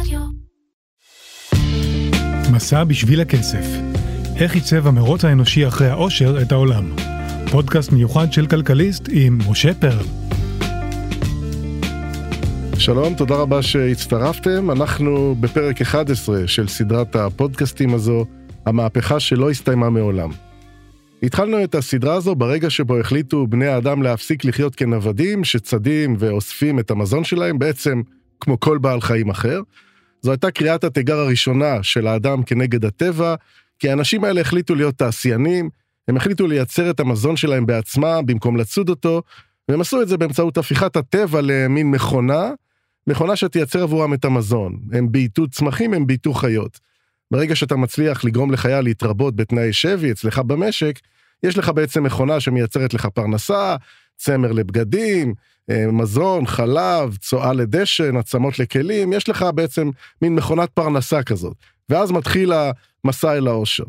רדיו. מסע בשביל הכסף. איך עיצב המרוץ האנושי אחרי העושר את העולם. פודקאסט מיוחד של כלכליסט עם משה פרל. שלום, תודה רבה שהצטרפתם. אנחנו בפרק 11 של סדרת הפודקאסטים הזו, המהפכה שלא הסתיימה מעולם. התחלנו את הסדרה הזו ברגע שבו החליטו בני האדם להפסיק לחיות כנוודים שצדים ואוספים את המזון שלהם, בעצם כמו כל בעל חיים אחר. זו הייתה קריאת התיגר הראשונה של האדם כנגד הטבע, כי האנשים האלה החליטו להיות תעשיינים, הם החליטו לייצר את המזון שלהם בעצמם במקום לצוד אותו, והם עשו את זה באמצעות הפיכת הטבע למין מכונה, מכונה שתייצר עבורם את המזון. הם בייתו צמחים, הם בייתו חיות. ברגע שאתה מצליח לגרום לחיה להתרבות בתנאי שבי אצלך במשק, יש לך בעצם מכונה שמייצרת לך פרנסה, צמר לבגדים, אה, מזון, חלב, צואה לדשן, עצמות לכלים, יש לך בעצם מין מכונת פרנסה כזאת. ואז מתחיל המסע אל העושר.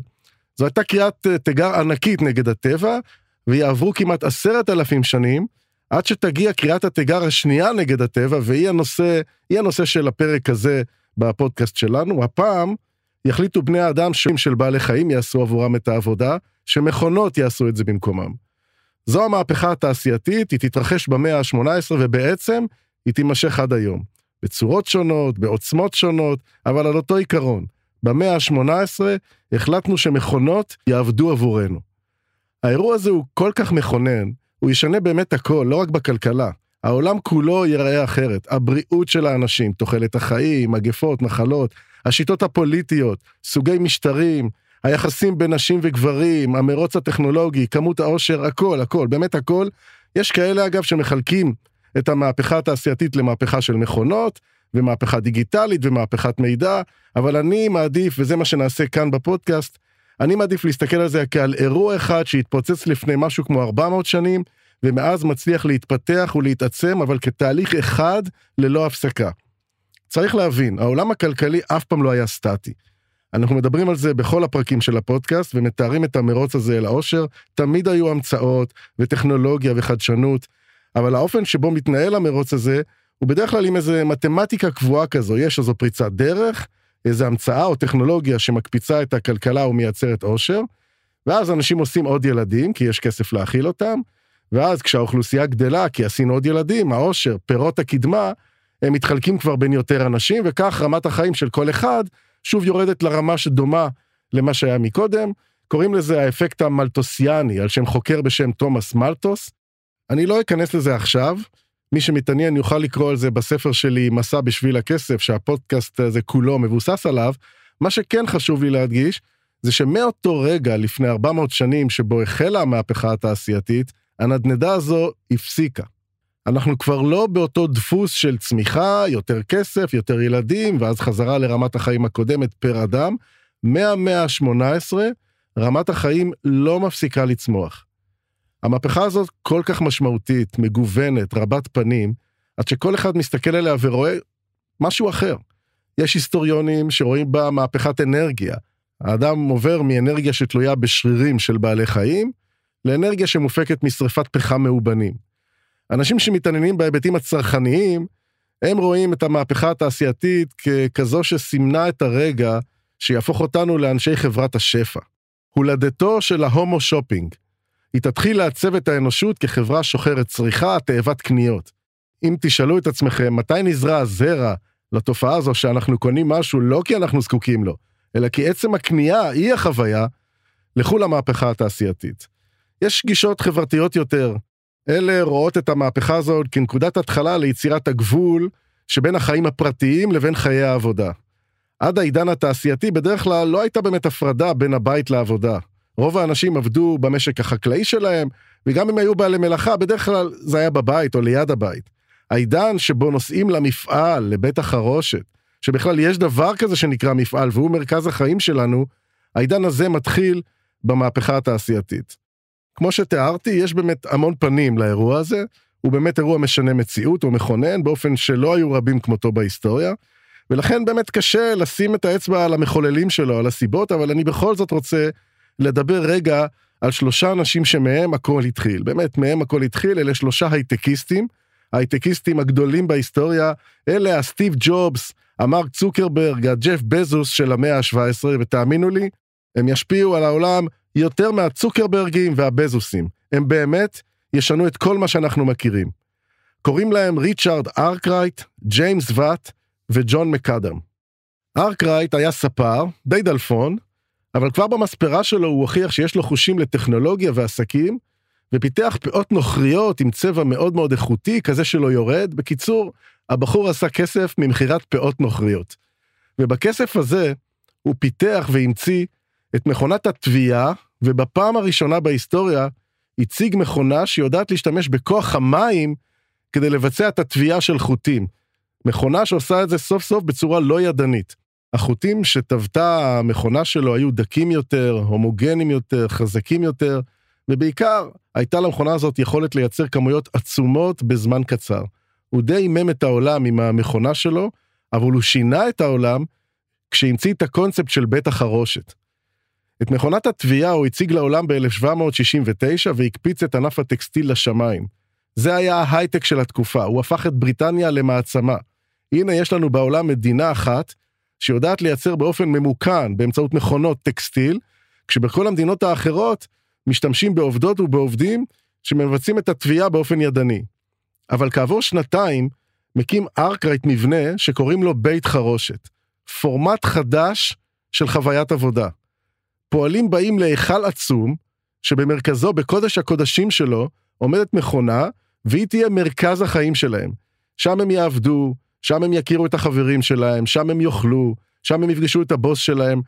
זו הייתה קריאת אה, תיגר ענקית נגד הטבע, ויעברו כמעט עשרת אלפים שנים, עד שתגיע קריאת התיגר השנייה נגד הטבע, והיא הנושא, הנושא של הפרק הזה בפודקאסט שלנו. הפעם יחליטו בני האדם של בעלי חיים יעשו עבורם את העבודה, שמכונות יעשו את זה במקומם. זו המהפכה התעשייתית, היא תתרחש במאה ה-18 ובעצם היא תימשך עד היום. בצורות שונות, בעוצמות שונות, אבל על אותו עיקרון. במאה ה-18 החלטנו שמכונות יעבדו עבורנו. האירוע הזה הוא כל כך מכונן, הוא ישנה באמת הכל, לא רק בכלכלה. העולם כולו ייראה אחרת. הבריאות של האנשים, תוחלת החיים, מגפות, מחלות, השיטות הפוליטיות, סוגי משטרים, היחסים בין נשים וגברים, המרוץ הטכנולוגי, כמות העושר, הכל, הכל, באמת הכל. יש כאלה אגב שמחלקים את המהפכה התעשייתית למהפכה של מכונות, ומהפכה דיגיטלית ומהפכת מידע, אבל אני מעדיף, וזה מה שנעשה כאן בפודקאסט, אני מעדיף להסתכל על זה כעל אירוע אחד שהתפוצץ לפני משהו כמו 400 שנים, ומאז מצליח להתפתח ולהתעצם, אבל כתהליך אחד ללא הפסקה. צריך להבין, העולם הכלכלי אף פעם לא היה סטטי. אנחנו מדברים על זה בכל הפרקים של הפודקאסט ומתארים את המרוץ הזה אל העושר, תמיד היו המצאות וטכנולוגיה וחדשנות, אבל האופן שבו מתנהל המרוץ הזה, הוא בדרך כלל עם איזה מתמטיקה קבועה כזו, יש איזו פריצת דרך, איזו המצאה או טכנולוגיה שמקפיצה את הכלכלה ומייצרת עושר, ואז אנשים עושים עוד ילדים, כי יש כסף להאכיל אותם, ואז כשהאוכלוסייה גדלה, כי עשינו עוד ילדים, העושר, פירות הקדמה, הם מתחלקים כבר בין יותר אנשים, וכך רמת החיים של כל אחד שוב יורדת לרמה שדומה למה שהיה מקודם. קוראים לזה האפקט המלטוסיאני, על שם חוקר בשם תומאס מלטוס. אני לא אכנס לזה עכשיו, מי שמתעניין יוכל לקרוא על זה בספר שלי, מסע בשביל הכסף, שהפודקאסט הזה כולו מבוסס עליו. מה שכן חשוב לי להדגיש, זה שמאותו רגע, לפני 400 שנים, שבו החלה המהפכה התעשייתית, הנדנדה הזו הפסיקה. אנחנו כבר לא באותו דפוס של צמיחה, יותר כסף, יותר ילדים, ואז חזרה לרמת החיים הקודמת פר אדם. מהמאה ה-18, רמת החיים לא מפסיקה לצמוח. המהפכה הזאת כל כך משמעותית, מגוונת, רבת פנים, עד שכל אחד מסתכל עליה ורואה משהו אחר. יש היסטוריונים שרואים בה מהפכת אנרגיה. האדם עובר מאנרגיה שתלויה בשרירים של בעלי חיים, לאנרגיה שמופקת משרפת פחם מאובנים. אנשים שמתעניינים בהיבטים הצרכניים, הם רואים את המהפכה התעשייתית ככזו שסימנה את הרגע שיהפוך אותנו לאנשי חברת השפע. הולדתו של ההומו שופינג. היא תתחיל לעצב את האנושות כחברה שוחרת צריכה, תאבת קניות. אם תשאלו את עצמכם מתי נזרע הזרע לתופעה הזו שאנחנו קונים משהו לא כי אנחנו זקוקים לו, אלא כי עצם הקנייה היא החוויה, לכו למהפכה התעשייתית. יש גישות חברתיות יותר, אלה רואות את המהפכה הזאת כנקודת התחלה ליצירת הגבול שבין החיים הפרטיים לבין חיי העבודה. עד העידן התעשייתי בדרך כלל לא הייתה באמת הפרדה בין הבית לעבודה. רוב האנשים עבדו במשק החקלאי שלהם, וגם אם היו בעלי מלאכה, בדרך כלל זה היה בבית או ליד הבית. העידן שבו נוסעים למפעל, לבית החרושת, שבכלל יש דבר כזה שנקרא מפעל והוא מרכז החיים שלנו, העידן הזה מתחיל במהפכה התעשייתית. כמו שתיארתי, יש באמת המון פנים לאירוע הזה, הוא באמת אירוע משנה מציאות, הוא מכונן באופן שלא היו רבים כמותו בהיסטוריה, ולכן באמת קשה לשים את האצבע על המחוללים שלו, על הסיבות, אבל אני בכל זאת רוצה לדבר רגע על שלושה אנשים שמהם הכל התחיל. באמת, מהם הכל התחיל, אלה שלושה הייטקיסטים, ההייטקיסטים הגדולים בהיסטוריה, אלה הסטיב ג'ובס, המארק צוקרברג, הג'ף בזוס של המאה ה-17, ותאמינו לי, הם ישפיעו על העולם יותר מהצוקרברגים והבזוסים. הם באמת ישנו את כל מה שאנחנו מכירים. קוראים להם ריצ'ארד ארקרייט, ג'יימס ואט וג'ון מקאדם. ארקרייט היה ספר, די דלפון, אבל כבר במספרה שלו הוא הוכיח שיש לו חושים לטכנולוגיה ועסקים, ופיתח פאות נוכריות עם צבע מאוד מאוד איכותי, כזה שלא יורד. בקיצור, הבחור עשה כסף ממכירת פאות נוכריות. ובכסף הזה הוא פיתח והמציא את מכונת התביעה, ובפעם הראשונה בהיסטוריה הציג מכונה שיודעת להשתמש בכוח המים כדי לבצע את התביעה של חוטים. מכונה שעושה את זה סוף סוף בצורה לא ידנית. החוטים שטבתה המכונה שלו היו דקים יותר, הומוגנים יותר, חזקים יותר, ובעיקר הייתה למכונה הזאת יכולת לייצר כמויות עצומות בזמן קצר. הוא די אימם את העולם עם המכונה שלו, אבל הוא שינה את העולם כשהמציא את הקונספט של בית החרושת. את מכונת התביעה הוא הציג לעולם ב-1769 והקפיץ את ענף הטקסטיל לשמיים. זה היה ההייטק של התקופה, הוא הפך את בריטניה למעצמה. הנה יש לנו בעולם מדינה אחת שיודעת לייצר באופן ממוכן באמצעות מכונות טקסטיל, כשבכל המדינות האחרות משתמשים בעובדות ובעובדים שמבצעים את התביעה באופן ידני. אבל כעבור שנתיים מקים ארקרייט מבנה שקוראים לו בית חרושת. פורמט חדש של חוויית עבודה. פועלים באים להיכל עצום, שבמרכזו, בקודש הקודשים שלו, עומדת מכונה, והיא תהיה מרכז החיים שלהם. שם הם יעבדו, שם הם יכירו את החברים שלהם, שם הם יאכלו, שם הם יפגשו את הבוס שלהם.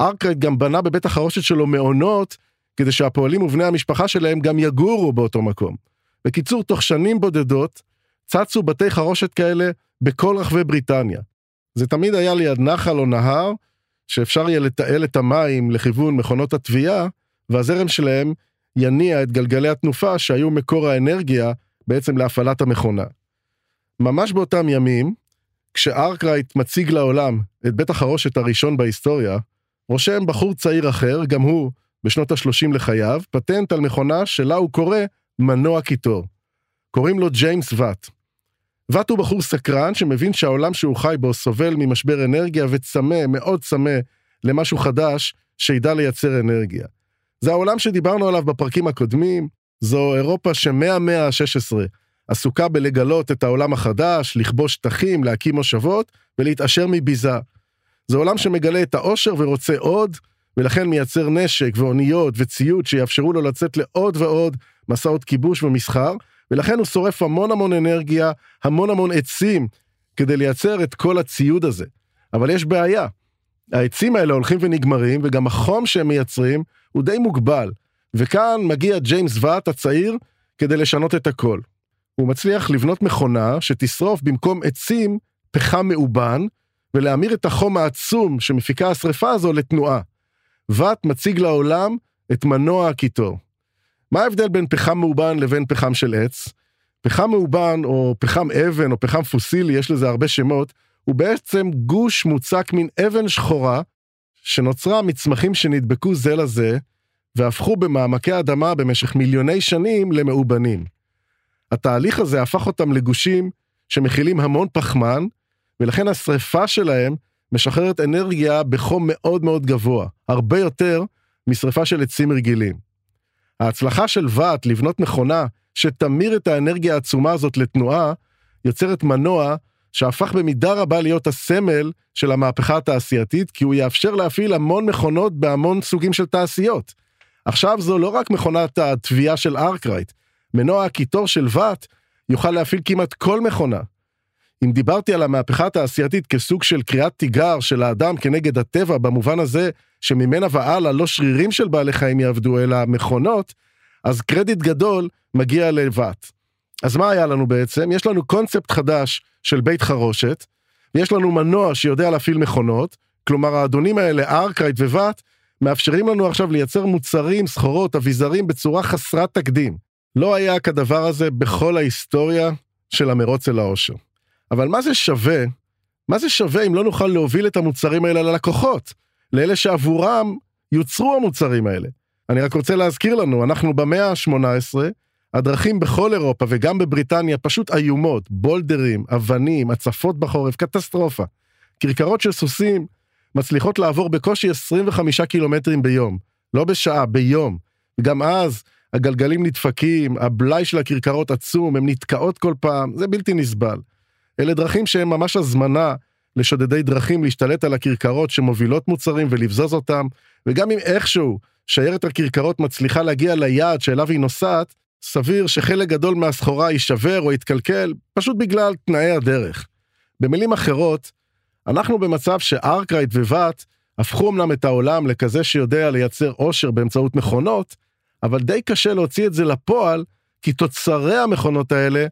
ארקרייט גם בנה בבית החרושת שלו מעונות, כדי שהפועלים ובני המשפחה שלהם גם יגורו באותו מקום. בקיצור, תוך שנים בודדות, צצו בתי חרושת כאלה בכל רחבי בריטניה. זה תמיד היה ליד נחל או נהר, שאפשר יהיה לתעל את המים לכיוון מכונות הטווייה, והזרם שלהם יניע את גלגלי התנופה שהיו מקור האנרגיה בעצם להפעלת המכונה. ממש באותם ימים, כשארקרייט מציג לעולם את בית החרושת הראשון בהיסטוריה, רושם בחור צעיר אחר, גם הוא בשנות ה-30 לחייו, פטנט על מכונה שלה הוא קורא מנוע קיטור. קוראים לו ג'יימס ואט. ואט הוא בחור סקרן שמבין שהעולם שהוא חי בו סובל ממשבר אנרגיה וצמא, מאוד צמא, למשהו חדש שידע לייצר אנרגיה. זה העולם שדיברנו עליו בפרקים הקודמים, זו אירופה שמאה ה-16 עסוקה בלגלות את העולם החדש, לכבוש שטחים, להקים מושבות ולהתעשר מביזה. זה עולם שמגלה את העושר ורוצה עוד, ולכן מייצר נשק ואוניות וציוד שיאפשרו לו לצאת לעוד ועוד מסעות כיבוש ומסחר, ולכן הוא שורף המון המון אנרגיה, המון המון עצים, כדי לייצר את כל הציוד הזה. אבל יש בעיה. העצים האלה הולכים ונגמרים, וגם החום שהם מייצרים הוא די מוגבל. וכאן מגיע ג'יימס ואט הצעיר כדי לשנות את הכל. הוא מצליח לבנות מכונה שתשרוף במקום עצים פחם מאובן, ולהמיר את החום העצום שמפיקה השרפה הזו לתנועה. ואט מציג לעולם את מנוע הקיטור. מה ההבדל בין פחם מאובן לבין פחם של עץ? פחם מאובן או פחם אבן או פחם פוסילי, יש לזה הרבה שמות, הוא בעצם גוש מוצק מן אבן שחורה שנוצרה מצמחים שנדבקו זה לזה והפכו במעמקי האדמה במשך מיליוני שנים למאובנים. התהליך הזה הפך אותם לגושים שמכילים המון פחמן, ולכן השריפה שלהם משחררת אנרגיה בחום מאוד מאוד גבוה, הרבה יותר משריפה של עצים רגילים. ההצלחה של ואט לבנות מכונה שתמיר את האנרגיה העצומה הזאת לתנועה, יוצרת מנוע שהפך במידה רבה להיות הסמל של המהפכה התעשייתית, כי הוא יאפשר להפעיל המון מכונות בהמון סוגים של תעשיות. עכשיו זו לא רק מכונת התביעה של ארקרייט, מנוע הקיטור של ואט יוכל להפעיל כמעט כל מכונה. אם דיברתי על המהפכה התעשייתית כסוג של קריאת תיגר של האדם כנגד הטבע במובן הזה שממנה והלאה לא שרירים של בעלי חיים יעבדו אלא מכונות, אז קרדיט גדול מגיע לוואט. אז מה היה לנו בעצם? יש לנו קונספט חדש של בית חרושת, ויש לנו מנוע שיודע להפעיל מכונות, כלומר האדונים האלה, ארקייט וואט, מאפשרים לנו עכשיו לייצר מוצרים, סחורות, אביזרים בצורה חסרת תקדים. לא היה כדבר הזה בכל ההיסטוריה של המרוץ אל העושר. אבל מה זה שווה? מה זה שווה אם לא נוכל להוביל את המוצרים האלה ללקוחות? לאלה שעבורם יוצרו המוצרים האלה. אני רק רוצה להזכיר לנו, אנחנו במאה ה-18, הדרכים בכל אירופה וגם בבריטניה פשוט איומות, בולדרים, אבנים, הצפות בחורף, קטסטרופה. כרכרות של סוסים מצליחות לעבור בקושי 25 קילומטרים ביום, לא בשעה, ביום. וגם אז הגלגלים נדפקים, הבלאי של הכרכרות עצום, הן נתקעות כל פעם, זה בלתי נסבל. אלה דרכים שהן ממש הזמנה לשודדי דרכים להשתלט על הכרכרות שמובילות מוצרים ולבזוז אותם, וגם אם איכשהו שיירת הכרכרות מצליחה להגיע ליעד שאליו היא נוסעת, סביר שחלק גדול מהסחורה יישבר או יתקלקל, פשוט בגלל תנאי הדרך. במילים אחרות, אנחנו במצב שארקרייט וואט הפכו אמנם את העולם לכזה שיודע לייצר עושר באמצעות מכונות, אבל די קשה להוציא את זה לפועל, כי תוצרי המכונות האלה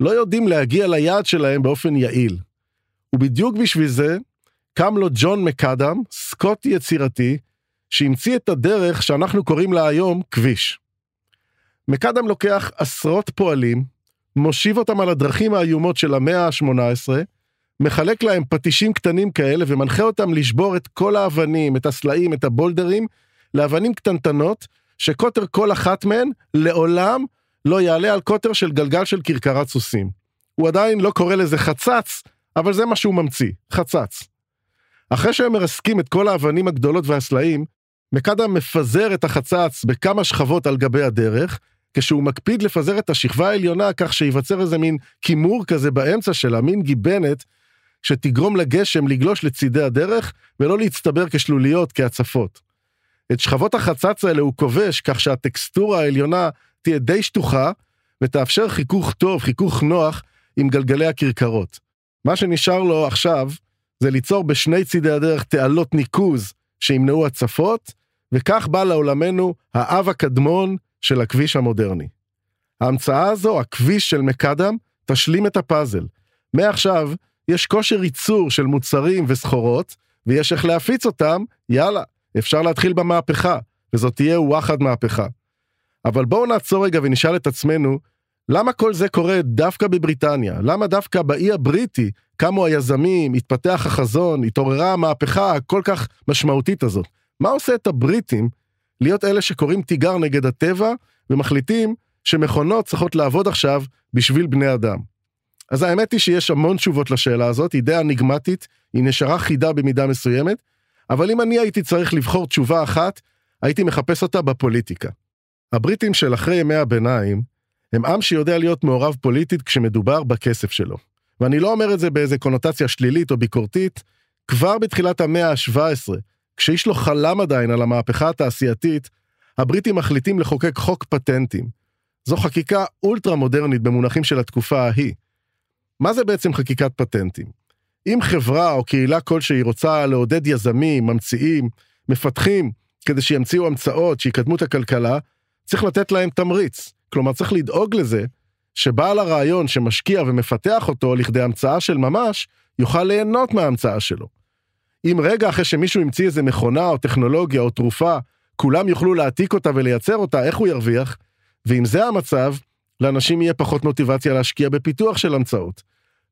לא יודעים להגיע ליעד שלהם באופן יעיל. ובדיוק בשביל זה, קם לו ג'ון מקאדם, סקוטי יצירתי, שהמציא את הדרך שאנחנו קוראים לה היום כביש. מקאדם לוקח עשרות פועלים, מושיב אותם על הדרכים האיומות של המאה ה-18, מחלק להם פטישים קטנים כאלה ומנחה אותם לשבור את כל האבנים, את הסלעים, את הבולדרים, לאבנים קטנטנות, שקוטר כל אחת מהן לעולם לא יעלה על קוטר של גלגל של כרכרת סוסים. הוא עדיין לא קורא לזה חצץ, אבל זה מה שהוא ממציא, חצץ. אחרי שהם מרסקים את כל האבנים הגדולות והסלעים, מקאדם מפזר את החצץ בכמה שכבות על גבי הדרך, כשהוא מקפיד לפזר את השכבה העליונה כך שייווצר איזה מין כימור כזה באמצע שלה, מין גיבנת, שתגרום לגשם לגלוש לצידי הדרך ולא להצטבר כשלוליות, כהצפות. את שכבות החצץ האלה הוא כובש כך שהטקסטורה העליונה תהיה די שטוחה ותאפשר חיכוך טוב, חיכוך נוח עם גלגלי הכרכרות. מה שנשאר לו עכשיו זה ליצור בשני צידי הדרך תעלות ניקוז שימנעו הצפות, וכך בא לעולמנו האב הקדמון של הכביש המודרני. ההמצאה הזו, הכביש של מקאדם, תשלים את הפאזל. מעכשיו, יש כושר ייצור של מוצרים וסחורות, ויש איך להפיץ אותם, יאללה, אפשר להתחיל במהפכה, וזאת תהיה וואחד מהפכה. אבל בואו נעצור רגע ונשאל את עצמנו, למה כל זה קורה דווקא בבריטניה? למה דווקא באי הבריטי קמו היזמים, התפתח החזון, התעוררה המהפכה הכל כך משמעותית הזאת? מה עושה את הבריטים להיות אלה שקוראים תיגר נגד הטבע ומחליטים שמכונות צריכות לעבוד עכשיו בשביל בני אדם? אז האמת היא שיש המון תשובות לשאלה הזאת, היא די אניגמטית, היא נשארה חידה במידה מסוימת, אבל אם אני הייתי צריך לבחור תשובה אחת, הייתי מחפש אותה בפוליטיקה. הבריטים של אחרי ימי הביניים, הם עם שיודע להיות מעורב פוליטית כשמדובר בכסף שלו. ואני לא אומר את זה באיזה קונוטציה שלילית או ביקורתית, כבר בתחילת המאה ה-17, כשאיש לא חלם עדיין על המהפכה התעשייתית, הבריטים מחליטים לחוקק חוק פטנטים. זו חקיקה אולטרה מודרנית במונחים של התקופה ההיא. מה זה בעצם חקיקת פטנטים? אם חברה או קהילה כלשהי רוצה לעודד יזמים, ממציאים, מפתחים, כדי שימציאו המצאות, שיקדמו את הכלכלה, צריך לתת להם תמריץ. כלומר, צריך לדאוג לזה שבעל הרעיון שמשקיע ומפתח אותו לכדי המצאה של ממש, יוכל ליהנות מההמצאה שלו. אם רגע אחרי שמישהו המציא איזה מכונה או טכנולוגיה או תרופה, כולם יוכלו להעתיק אותה ולייצר אותה, איך הוא ירוויח? ואם זה המצב, לאנשים יהיה פחות מוטיבציה להשקיע בפיתוח של המצאות.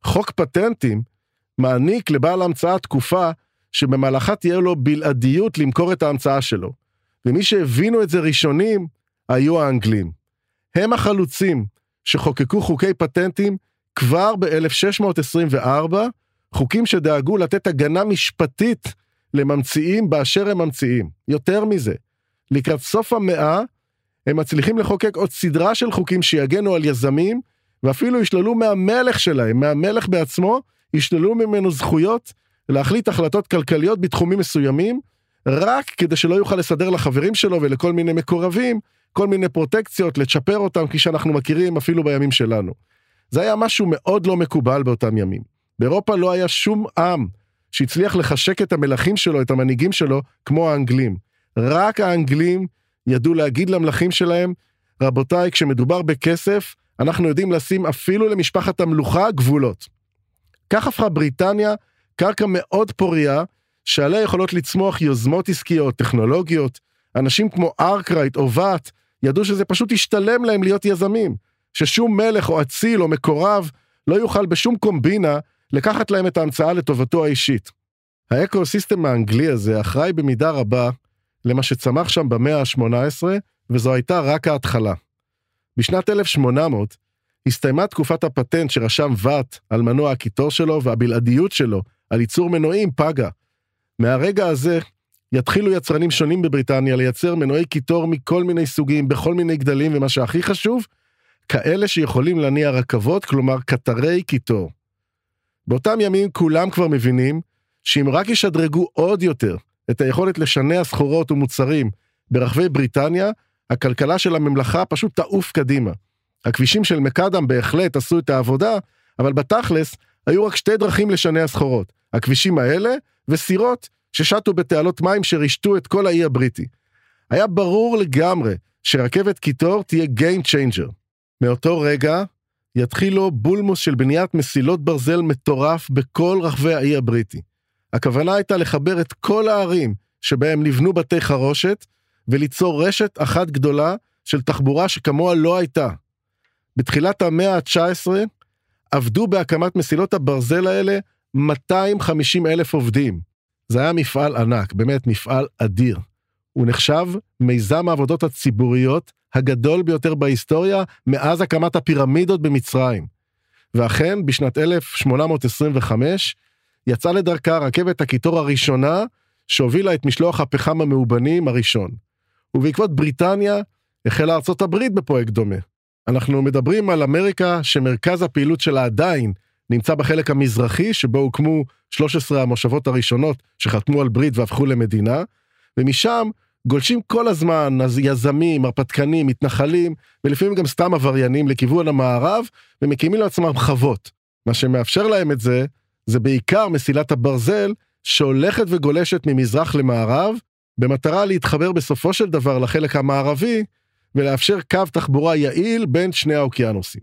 חוק פטנטים מעניק לבעל ההמצאה תקופה שבמהלכה תהיה לו בלעדיות למכור את ההמצאה שלו. ומי שהבינו את זה ראשונים היו האנגלים. הם החלוצים שחוקקו חוקי פטנטים כבר ב-1624, חוקים שדאגו לתת הגנה משפטית לממציאים באשר הם ממציאים. יותר מזה, לקראת סוף המאה, הם מצליחים לחוקק עוד סדרה של חוקים שיגנו על יזמים, ואפילו ישללו מהמלך שלהם, מהמלך בעצמו, ישללו ממנו זכויות להחליט החלטות כלכליות בתחומים מסוימים, רק כדי שלא יוכל לסדר לחברים שלו ולכל מיני מקורבים, כל מיני פרוטקציות, לצ'פר אותם, כפי שאנחנו מכירים אפילו בימים שלנו. זה היה משהו מאוד לא מקובל באותם ימים. באירופה לא היה שום עם שהצליח לחשק את המלכים שלו, את המנהיגים שלו, כמו האנגלים. רק האנגלים ידעו להגיד למלכים שלהם, רבותיי, כשמדובר בכסף, אנחנו יודעים לשים אפילו למשפחת המלוכה גבולות. כך הפכה בריטניה קרקע מאוד פוריה, שעליה יכולות לצמוח יוזמות עסקיות, טכנולוגיות. אנשים כמו ארקרייט או ואט ידעו שזה פשוט ישתלם להם להיות יזמים, ששום מלך או אציל או מקורב לא יוכל בשום קומבינה לקחת להם את ההמצאה לטובתו האישית. ה ecosystem האנגלי הזה אחראי במידה רבה למה שצמח שם במאה ה-18, וזו הייתה רק ההתחלה. בשנת 1800 הסתיימה תקופת הפטנט שרשם ואט על מנוע הקיטור שלו והבלעדיות שלו על ייצור מנועים פגה. מהרגע הזה יתחילו יצרנים שונים בבריטניה לייצר מנועי קיטור מכל מיני סוגים, בכל מיני גדלים, ומה שהכי חשוב, כאלה שיכולים להניע רכבות, כלומר קטרי קיטור. באותם ימים כולם כבר מבינים שאם רק ישדרגו עוד יותר את היכולת לשנע סחורות ומוצרים ברחבי בריטניה, הכלכלה של הממלכה פשוט תעוף קדימה. הכבישים של מקאדם בהחלט עשו את העבודה, אבל בתכלס היו רק שתי דרכים לשנע סחורות, הכבישים האלה וסירות ששטו בתעלות מים שרישתו את כל האי הבריטי. היה ברור לגמרי שרכבת קיטור תהיה Game Changer. מאותו רגע יתחילו בולמוס של בניית מסילות ברזל מטורף בכל רחבי האי הבריטי. הכוונה הייתה לחבר את כל הערים שבהם נבנו בתי חרושת וליצור רשת אחת גדולה של תחבורה שכמוה לא הייתה. בתחילת המאה ה-19 עבדו בהקמת מסילות הברזל האלה 250 אלף עובדים. זה היה מפעל ענק, באמת מפעל אדיר. הוא נחשב מיזם העבודות הציבוריות הגדול ביותר בהיסטוריה מאז הקמת הפירמידות במצרים. ואכן, בשנת 1825 יצאה לדרכה רכבת הקיטור הראשונה שהובילה את משלוח הפחם המאובנים הראשון. ובעקבות בריטניה החלה ארצות הברית בפרויקט דומה. אנחנו מדברים על אמריקה שמרכז הפעילות שלה עדיין נמצא בחלק המזרחי שבו הוקמו 13 המושבות הראשונות שחתמו על ברית והפכו למדינה, ומשם גולשים כל הזמן יזמים, הרפתקנים, מתנחלים, ולפעמים גם סתם עבריינים לכיוון המערב, ומקימים לעצמם חוות. מה שמאפשר להם את זה, זה בעיקר מסילת הברזל שהולכת וגולשת ממזרח למערב, במטרה להתחבר בסופו של דבר לחלק המערבי, ולאפשר קו תחבורה יעיל בין שני האוקיינוסים.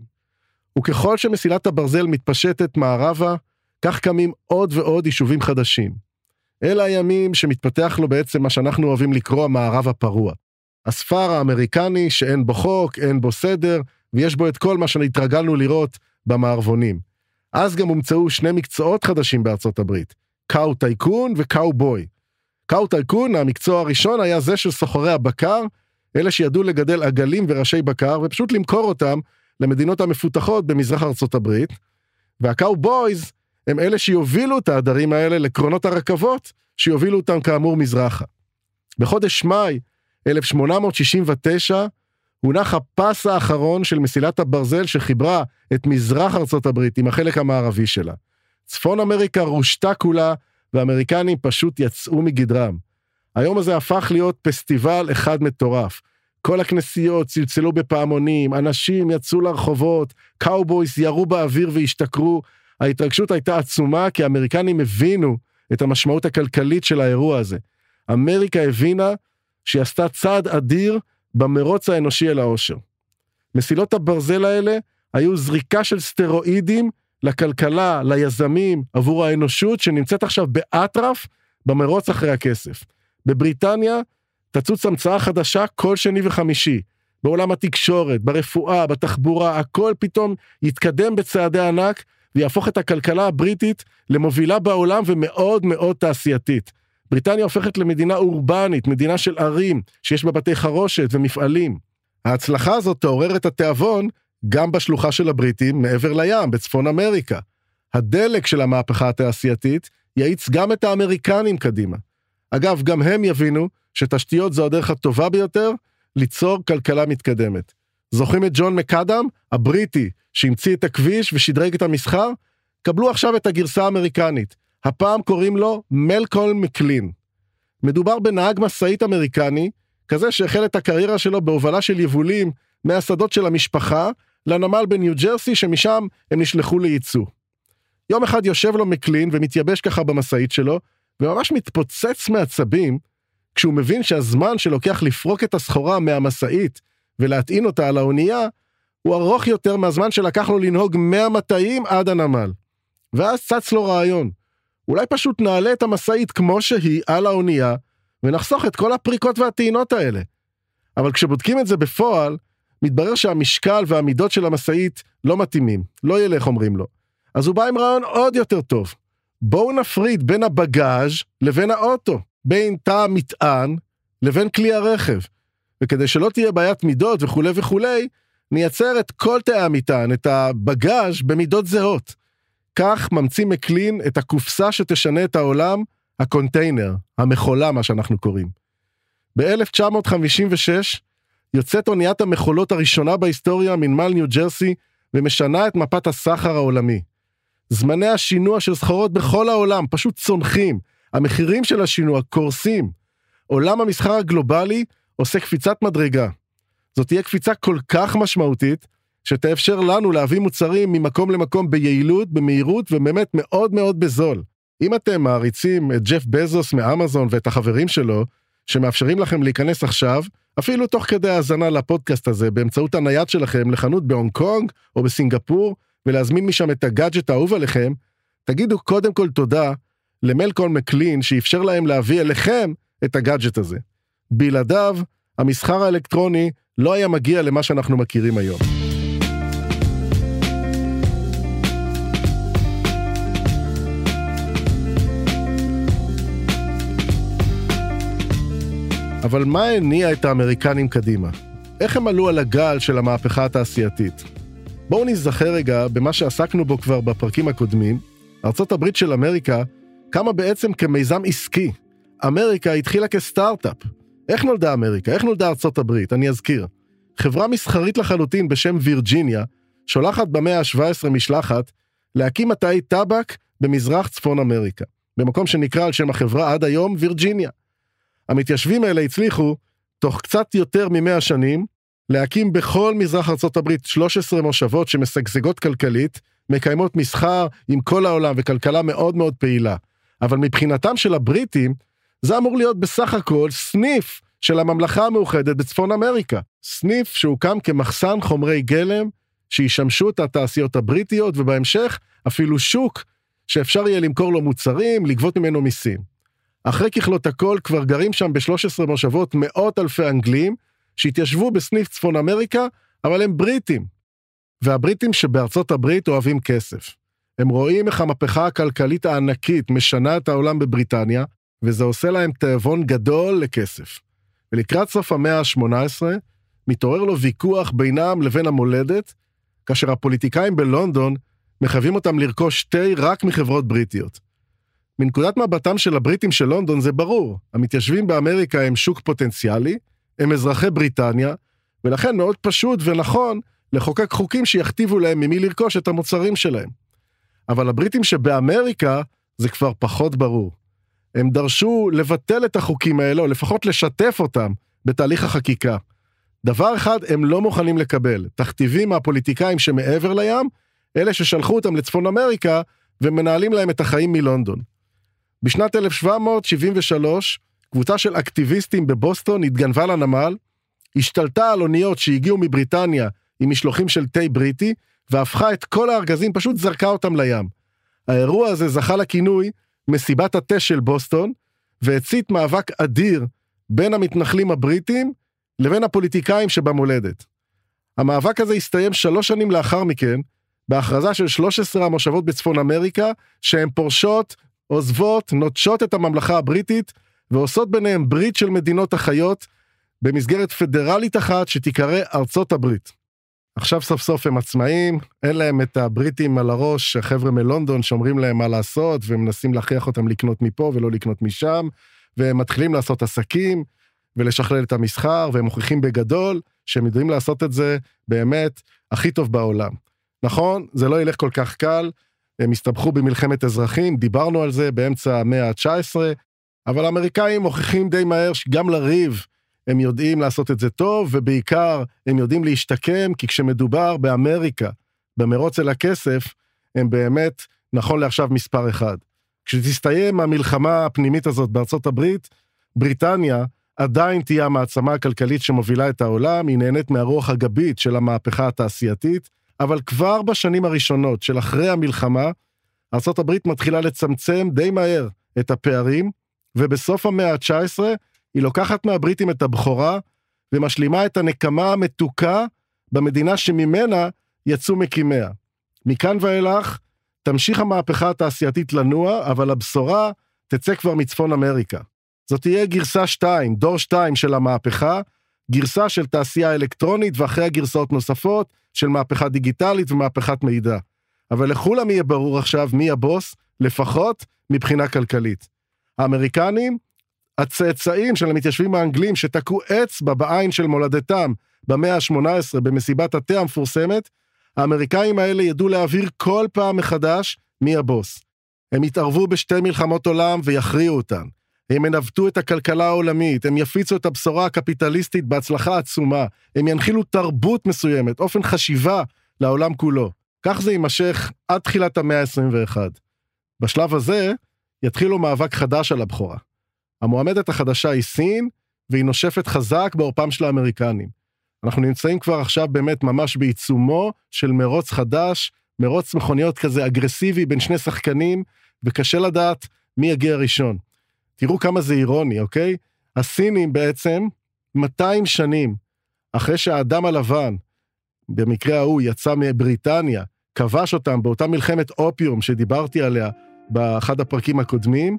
וככל שמסילת הברזל מתפשטת מערבה, כך קמים עוד ועוד יישובים חדשים. אלה הימים שמתפתח לו בעצם מה שאנחנו אוהבים לקרוא המערב הפרוע. הספר האמריקני שאין בו חוק, אין בו סדר, ויש בו את כל מה שהתרגלנו לראות במערבונים. אז גם הומצאו שני מקצועות חדשים בארצות הברית, קאו טייקון וקאו בוי. קאו טייקון, המקצוע הראשון, היה זה של סוחרי הבקר, אלה שידעו לגדל עגלים וראשי בקר, ופשוט למכור אותם למדינות המפותחות במזרח ארצות הברית. והקאו בויז הם אלה שיובילו את העדרים האלה לקרונות הרכבות, שיובילו אותם כאמור מזרחה. בחודש מאי 1869 הונח הפס האחרון של מסילת הברזל שחיברה את מזרח ארצות הברית עם החלק המערבי שלה. צפון אמריקה רושתה כולה, והאמריקנים פשוט יצאו מגדרם. היום הזה הפך להיות פסטיבל אחד מטורף. כל הכנסיות צלצלו בפעמונים, אנשים יצאו לרחובות, קאובויס ירו באוויר והשתכרו. ההתרגשות הייתה עצומה כי האמריקנים הבינו את המשמעות הכלכלית של האירוע הזה. אמריקה הבינה שהיא עשתה צעד אדיר במרוץ האנושי אל העושר. מסילות הברזל האלה היו זריקה של סטרואידים לכלכלה, ליזמים, עבור האנושות שנמצאת עכשיו באטרף במרוץ אחרי הכסף. בבריטניה תצוץ המצאה חדשה כל שני וחמישי. בעולם התקשורת, ברפואה, בתחבורה, הכל פתאום יתקדם בצעדי ענק ויהפוך את הכלכלה הבריטית למובילה בעולם ומאוד מאוד תעשייתית. בריטניה הופכת למדינה אורבנית, מדינה של ערים, שיש בה בתי חרושת ומפעלים. ההצלחה הזאת תעורר את התיאבון גם בשלוחה של הבריטים מעבר לים, בצפון אמריקה. הדלק של המהפכה התעשייתית יאיץ גם את האמריקנים קדימה. אגב, גם הם יבינו שתשתיות זו הדרך הטובה ביותר ליצור כלכלה מתקדמת. זוכרים את ג'ון מקאדם, הבריטי, שהמציא את הכביש ושדרג את המסחר? קבלו עכשיו את הגרסה האמריקנית. הפעם קוראים לו מלקול מקלין. מדובר בנהג משאית אמריקני, כזה שהחל את הקריירה שלו בהובלה של יבולים מהשדות של המשפחה לנמל בניו ג'רסי שמשם הם נשלחו לייצוא. יום אחד יושב לו מקלין ומתייבש ככה במשאית שלו, וממש מתפוצץ מעצבים כשהוא מבין שהזמן שלוקח לפרוק את הסחורה מהמשאית ולהטעין אותה על האונייה, הוא ארוך יותר מהזמן שלקח לו לנהוג 100 מטעים עד הנמל. ואז צץ לו רעיון, אולי פשוט נעלה את המשאית כמו שהיא על האונייה, ונחסוך את כל הפריקות והטעינות האלה. אבל כשבודקים את זה בפועל, מתברר שהמשקל והמידות של המשאית לא מתאימים, לא ילך אומרים לו. אז הוא בא עם רעיון עוד יותר טוב. בואו נפריד בין הבגאז' לבין האוטו, בין תא המטען לבין כלי הרכב. וכדי שלא תהיה בעיית מידות וכולי וכולי, נייצר את כל תאי המטען, את הבגאז' במידות זהות. כך ממציא מקלין את הקופסה שתשנה את העולם, הקונטיינר, המכולה, מה שאנחנו קוראים. ב-1956 יוצאת אוניית המכולות הראשונה בהיסטוריה מנמל ניו ג'רסי ומשנה את מפת הסחר העולמי. זמני השינוע של סחורות בכל העולם פשוט צונחים, המחירים של השינוע קורסים. עולם המסחר הגלובלי עושה קפיצת מדרגה. זאת תהיה קפיצה כל כך משמעותית, שתאפשר לנו להביא מוצרים ממקום למקום ביעילות, במהירות ובאמת מאוד מאוד בזול. אם אתם מעריצים את ג'ף בזוס מאמזון ואת החברים שלו, שמאפשרים לכם להיכנס עכשיו, אפילו תוך כדי האזנה לפודקאסט הזה, באמצעות הנייד שלכם לחנות בהונג קונג או בסינגפור, ולהזמין משם את הגאדג'ט האהוב עליכם, תגידו קודם כל תודה למלקון מקלין שאפשר להם להביא אליכם את הגאדג'ט הזה. בלעדיו, המסחר האלקטרוני לא היה מגיע למה שאנחנו מכירים היום. אבל מה הניע את האמריקנים קדימה? איך הם עלו על הגל של המהפכה התעשייתית? בואו נזכר רגע במה שעסקנו בו כבר בפרקים הקודמים. ארצות הברית של אמריקה קמה בעצם כמיזם עסקי. אמריקה התחילה כסטארט-אפ. איך נולדה אמריקה? איך נולדה ארצות הברית? אני אזכיר. חברה מסחרית לחלוטין בשם וירג'יניה, שולחת במאה ה-17 משלחת להקים מטעי טבק במזרח צפון אמריקה, במקום שנקרא על שם החברה עד היום וירג'יניה. המתיישבים האלה הצליחו, תוך קצת יותר ממאה שנים, להקים בכל מזרח ארצות הברית 13 מושבות שמשגשגות כלכלית, מקיימות מסחר עם כל העולם וכלכלה מאוד מאוד פעילה. אבל מבחינתם של הבריטים, זה אמור להיות בסך הכל סניף של הממלכה המאוחדת בצפון אמריקה. סניף שהוקם כמחסן חומרי גלם שישמשו את התעשיות הבריטיות, ובהמשך אפילו שוק שאפשר יהיה למכור לו מוצרים, לגבות ממנו מיסים. אחרי ככלות הכל כבר גרים שם ב-13 מושבות מאות אלפי אנגלים שהתיישבו בסניף צפון אמריקה, אבל הם בריטים. והבריטים שבארצות הברית אוהבים כסף. הם רואים איך המהפכה הכלכלית הענקית משנה את העולם בבריטניה, וזה עושה להם תיאבון גדול לכסף. ולקראת סוף המאה ה-18, מתעורר לו ויכוח בינם לבין המולדת, כאשר הפוליטיקאים בלונדון מחייבים אותם לרכוש תה רק מחברות בריטיות. מנקודת מבטם של הבריטים של לונדון זה ברור, המתיישבים באמריקה הם שוק פוטנציאלי, הם אזרחי בריטניה, ולכן מאוד פשוט ונכון לחוקק חוקים שיכתיבו להם ממי לרכוש את המוצרים שלהם. אבל הבריטים שבאמריקה זה כבר פחות ברור. הם דרשו לבטל את החוקים האלה, או לפחות לשתף אותם בתהליך החקיקה. דבר אחד הם לא מוכנים לקבל, תכתיבים מהפוליטיקאים שמעבר לים, אלה ששלחו אותם לצפון אמריקה ומנהלים להם את החיים מלונדון. בשנת 1773, קבוצה של אקטיביסטים בבוסטון התגנבה לנמל, השתלטה על אוניות שהגיעו מבריטניה עם משלוחים של תה בריטי, והפכה את כל הארגזים, פשוט זרקה אותם לים. האירוע הזה זכה לכינוי מסיבת התה של בוסטון, והצית מאבק אדיר בין המתנחלים הבריטים לבין הפוליטיקאים שבמולדת. המאבק הזה הסתיים שלוש שנים לאחר מכן, בהכרזה של 13 המושבות בצפון אמריקה, שהן פורשות, עוזבות, נוטשות את הממלכה הבריטית, ועושות ביניהם ברית של מדינות אחיות, במסגרת פדרלית אחת שתיקרא ארצות הברית. עכשיו סוף סוף הם עצמאים, אין להם את הבריטים על הראש, החבר'ה מלונדון שאומרים להם מה לעשות, ומנסים להכריח אותם לקנות מפה ולא לקנות משם, והם מתחילים לעשות עסקים, ולשכלל את המסחר, והם מוכיחים בגדול שהם יודעים לעשות את זה באמת הכי טוב בעולם. נכון, זה לא ילך כל כך קל, הם הסתבכו במלחמת אזרחים, דיברנו על זה באמצע המאה ה-19, אבל האמריקאים מוכיחים די מהר שגם לריב הם יודעים לעשות את זה טוב, ובעיקר הם יודעים להשתקם, כי כשמדובר באמריקה, במרוץ אל הכסף, הם באמת, נכון לעכשיו, מספר אחד. כשתסתיים המלחמה הפנימית הזאת בארצות הברית, בריטניה עדיין תהיה המעצמה הכלכלית שמובילה את העולם, היא נהנית מהרוח הגבית של המהפכה התעשייתית, אבל כבר בשנים הראשונות של אחרי המלחמה, ארה"ב מתחילה לצמצם די מהר את הפערים, ובסוף המאה ה-19 היא לוקחת מהבריטים את הבכורה ומשלימה את הנקמה המתוקה במדינה שממנה יצאו מקימיה. מכאן ואילך תמשיך המהפכה התעשייתית לנוע, אבל הבשורה תצא כבר מצפון אמריקה. זאת תהיה גרסה 2, דור 2 של המהפכה, גרסה של תעשייה אלקטרונית ואחרי הגרסאות נוספות של מהפכה דיגיטלית ומהפכת מידע. אבל לכולם יהיה ברור עכשיו מי הבוס, לפחות מבחינה כלכלית. האמריקנים, הצאצאים של המתיישבים האנגלים שתקעו אצבע בעין של מולדתם במאה ה-18 במסיבת התה המפורסמת, האמריקאים האלה ידעו להעביר כל פעם מחדש מי הבוס. הם יתערבו בשתי מלחמות עולם ויכריעו אותן. הם ינווטו את הכלכלה העולמית, הם יפיצו את הבשורה הקפיטליסטית בהצלחה עצומה, הם ינחילו תרבות מסוימת, אופן חשיבה לעולם כולו. כך זה יימשך עד תחילת המאה ה-21. בשלב הזה יתחילו מאבק חדש על הבכורה. המועמדת החדשה היא סין, והיא נושפת חזק בעורפם של האמריקנים. אנחנו נמצאים כבר עכשיו באמת ממש בעיצומו של מרוץ חדש, מרוץ מכוניות כזה אגרסיבי בין שני שחקנים, וקשה לדעת מי יגיע ראשון. תראו כמה זה אירוני, אוקיי? הסינים בעצם 200 שנים אחרי שהאדם הלבן, במקרה ההוא יצא מבריטניה, כבש אותם באותה מלחמת אופיום שדיברתי עליה באחד הפרקים הקודמים,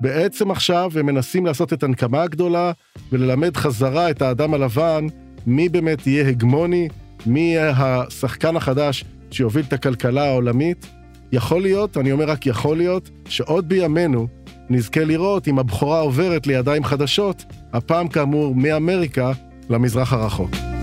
בעצם עכשיו הם מנסים לעשות את הנקמה הגדולה וללמד חזרה את האדם הלבן מי באמת יהיה הגמוני, מי יהיה השחקן החדש שיוביל את הכלכלה העולמית. יכול להיות, אני אומר רק יכול להיות, שעוד בימינו נזכה לראות אם הבכורה עוברת לידיים חדשות, הפעם כאמור מאמריקה למזרח הרחוק.